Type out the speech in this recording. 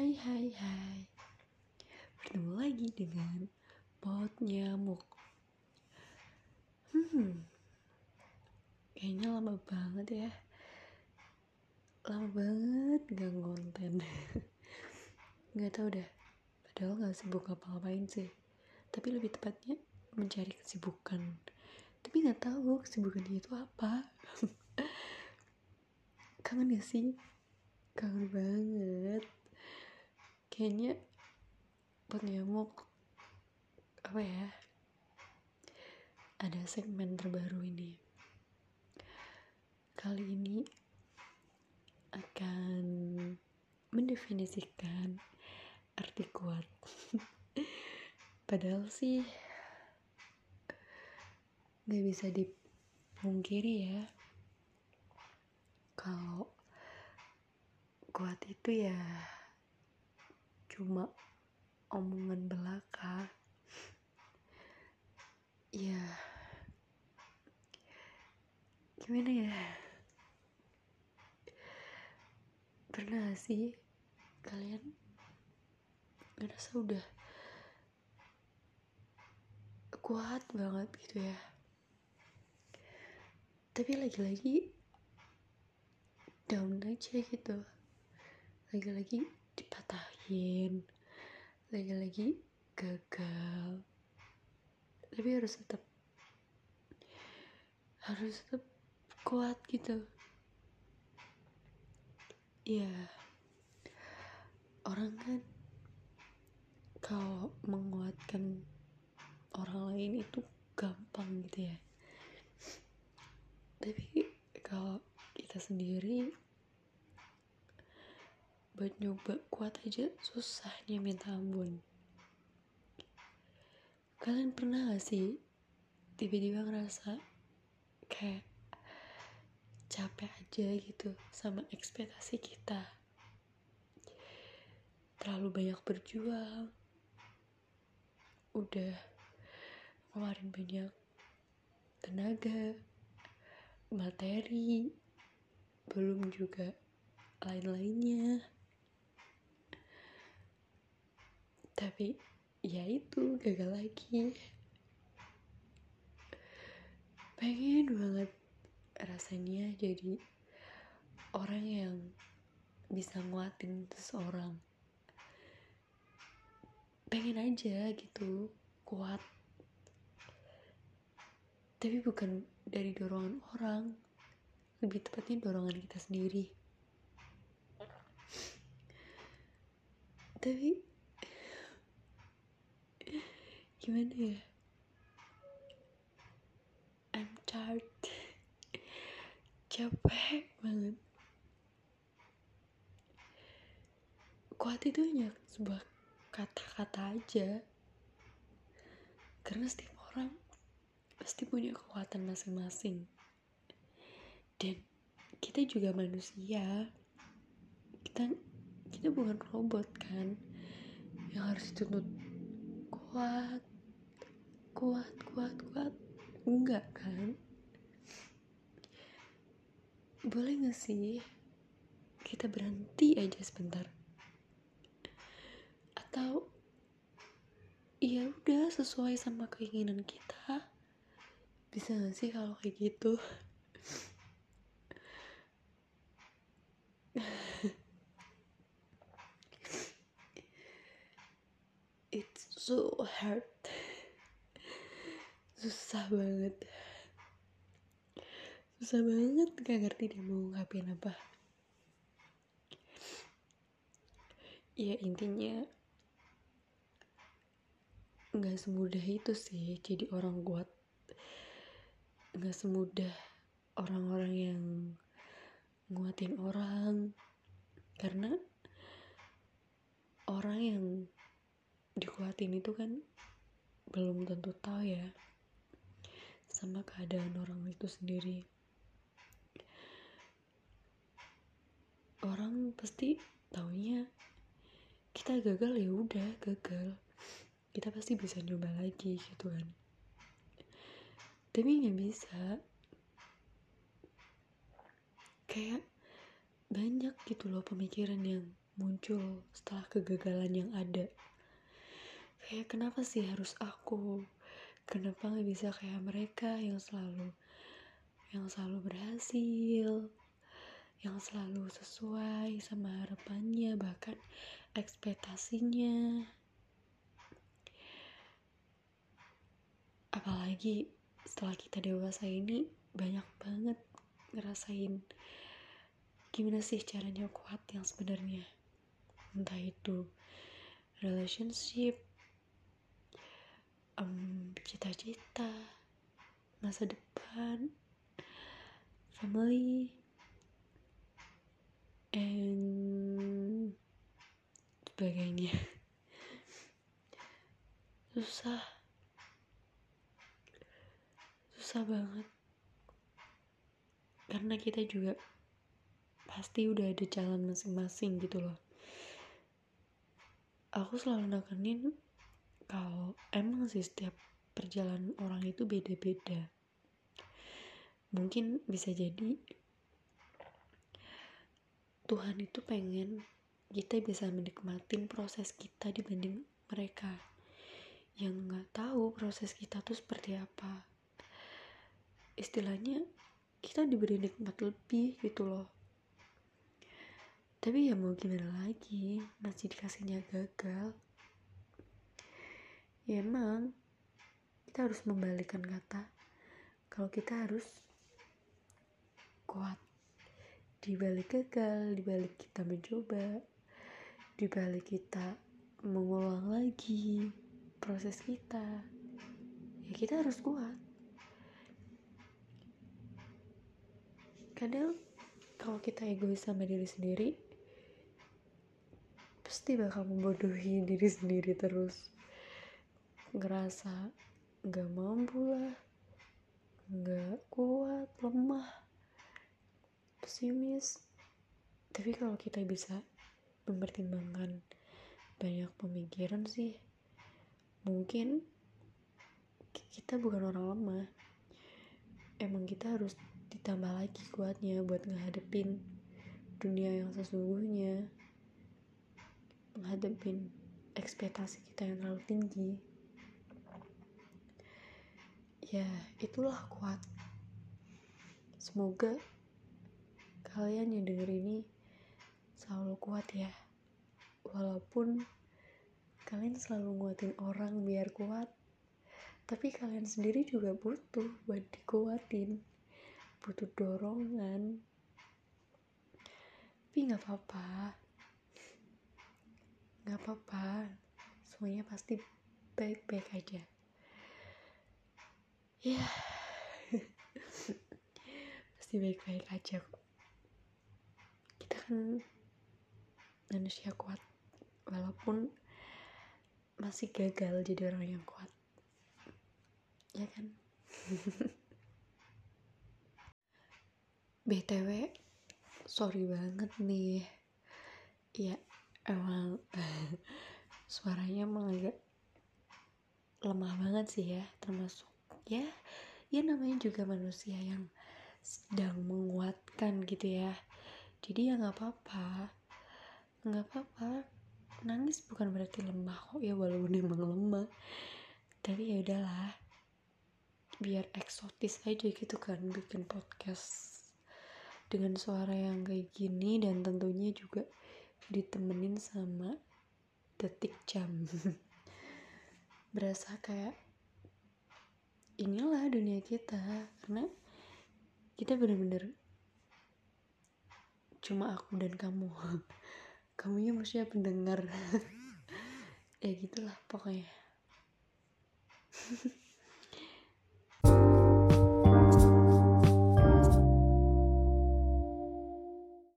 Hai hai hai. Bertemu lagi dengan pot nyamuk Hmm. Kayaknya lama banget ya. Lama banget gak ngonten. Gak tau dah Padahal gak sibuk ngapa-ngapain sih. Tapi lebih tepatnya mencari kesibukan. Tapi gak tahu kesibukannya itu apa. Kangen gak sih? Kangen banget kayaknya buat nyamuk apa ya ada segmen terbaru ini. Kali ini akan mendefinisikan arti kuat. Padahal sih nggak bisa dipungkiri ya kalau kuat itu ya cuma omongan belaka. Ya. Gimana ya? Pernah sih kalian ngerasa udah kuat banget gitu ya? Tapi lagi-lagi down aja gitu. Lagi-lagi dipatahin lagi-lagi gagal. Tapi harus tetap harus tetap kuat gitu. Ya orang kan kalau menguatkan orang lain itu gampang gitu ya. Tapi kalau kita sendiri buat nyoba kuat aja susahnya minta ampun. Kalian pernah gak sih tiba-tiba ngerasa kayak capek aja gitu sama ekspektasi kita? Terlalu banyak berjuang. Udah kemarin banyak tenaga materi belum juga lain-lainnya tapi ya itu gagal lagi. Pengen banget rasanya jadi orang yang bisa nguatin seseorang. Pengen aja gitu kuat. Tapi bukan dari dorongan orang. Lebih tepatnya dorongan kita sendiri. Tapi gimana ya? I'm tired. Capek banget. Kuat itu hanya sebuah kata-kata aja. Karena setiap orang pasti punya kekuatan masing-masing. Dan kita juga manusia. Kita kita bukan robot kan yang harus dituntut kuat kuat kuat kuat. Enggak kan? Boleh gak sih kita berhenti aja sebentar? Atau ya udah sesuai sama keinginan kita. Bisa gak sih kalau kayak gitu? It's so hard susah banget. Susah banget gak ngerti deh mau ngapin apa. Ya intinya nggak semudah itu sih jadi orang kuat. Nggak semudah orang-orang yang nguatin orang. Karena orang yang dikuatin itu kan belum tentu tahu ya sama keadaan orang itu sendiri. Orang pasti taunya kita gagal ya udah gagal. Kita pasti bisa nyoba lagi gitu kan. Tapi nggak bisa. Kayak banyak gitu loh pemikiran yang muncul setelah kegagalan yang ada. Kayak kenapa sih harus aku kenapa nggak bisa kayak mereka yang selalu yang selalu berhasil yang selalu sesuai sama harapannya bahkan ekspektasinya? Apalagi setelah kita dewasa ini banyak banget ngerasain gimana sih caranya kuat yang sebenarnya. Entah itu relationship cita-cita masa depan family and sebagainya. Susah. Susah banget. Karena kita juga pasti udah ada jalan masing-masing gitu loh. Aku selalu nekenin kalau emang sih setiap perjalanan orang itu beda-beda. Mungkin bisa jadi Tuhan itu pengen kita bisa menikmatin proses kita dibanding mereka. Yang nggak tahu proses kita tuh seperti apa. Istilahnya kita diberi nikmat lebih gitu loh. Tapi ya mau gimana lagi? Masih dikasihnya gagal. Ya emang kita harus membalikan kata. Kalau kita harus kuat. Di balik gagal di balik kita mencoba di balik kita mengulang lagi proses kita ya kita harus kuat. Kadang kalau kita egois sama diri sendiri pasti bakal membodohi diri sendiri terus. Ngerasa nggak mampu lah. Nggak kuat lemah pesimis. Tapi kalau kita bisa mempertimbangkan banyak pemikiran sih mungkin kita bukan orang lemah. Emang kita harus ditambah lagi kuatnya buat ngehadepin dunia yang sesungguhnya. Menghadapin ekspektasi kita yang terlalu tinggi ya itulah kuat. Semoga kalian yang denger ini selalu kuat ya. Walaupun kalian selalu nguatin orang biar kuat tapi kalian sendiri juga butuh buat dikuatin butuh dorongan. Tapi nggak apa-apa. Nggak apa-apa. Semuanya pasti baik-baik aja ya. Pasti baik-baik aja kok. Kita kan manusia kuat walaupun masih gagal jadi orang yang kuat. Ya kan? BTW sorry banget nih. Ya emang suaranya emang agak lemah banget sih ya termasuk ya ya namanya juga manusia yang sedang menguatkan gitu ya. Jadi ya nggak apa-apa. Nggak apa-apa. Nangis bukan berarti lemah kok ya walaupun emang lemah. Tapi ya udahlah. Biar eksotis aja gitu kan bikin podcast dengan suara yang kayak gini dan tentunya juga ditemenin sama detik jam. Berasa kayak inilah dunia kita karena kita bener-bener cuma aku dan kamu. Kamunya maksudnya pendengar. Ya gitulah pokoknya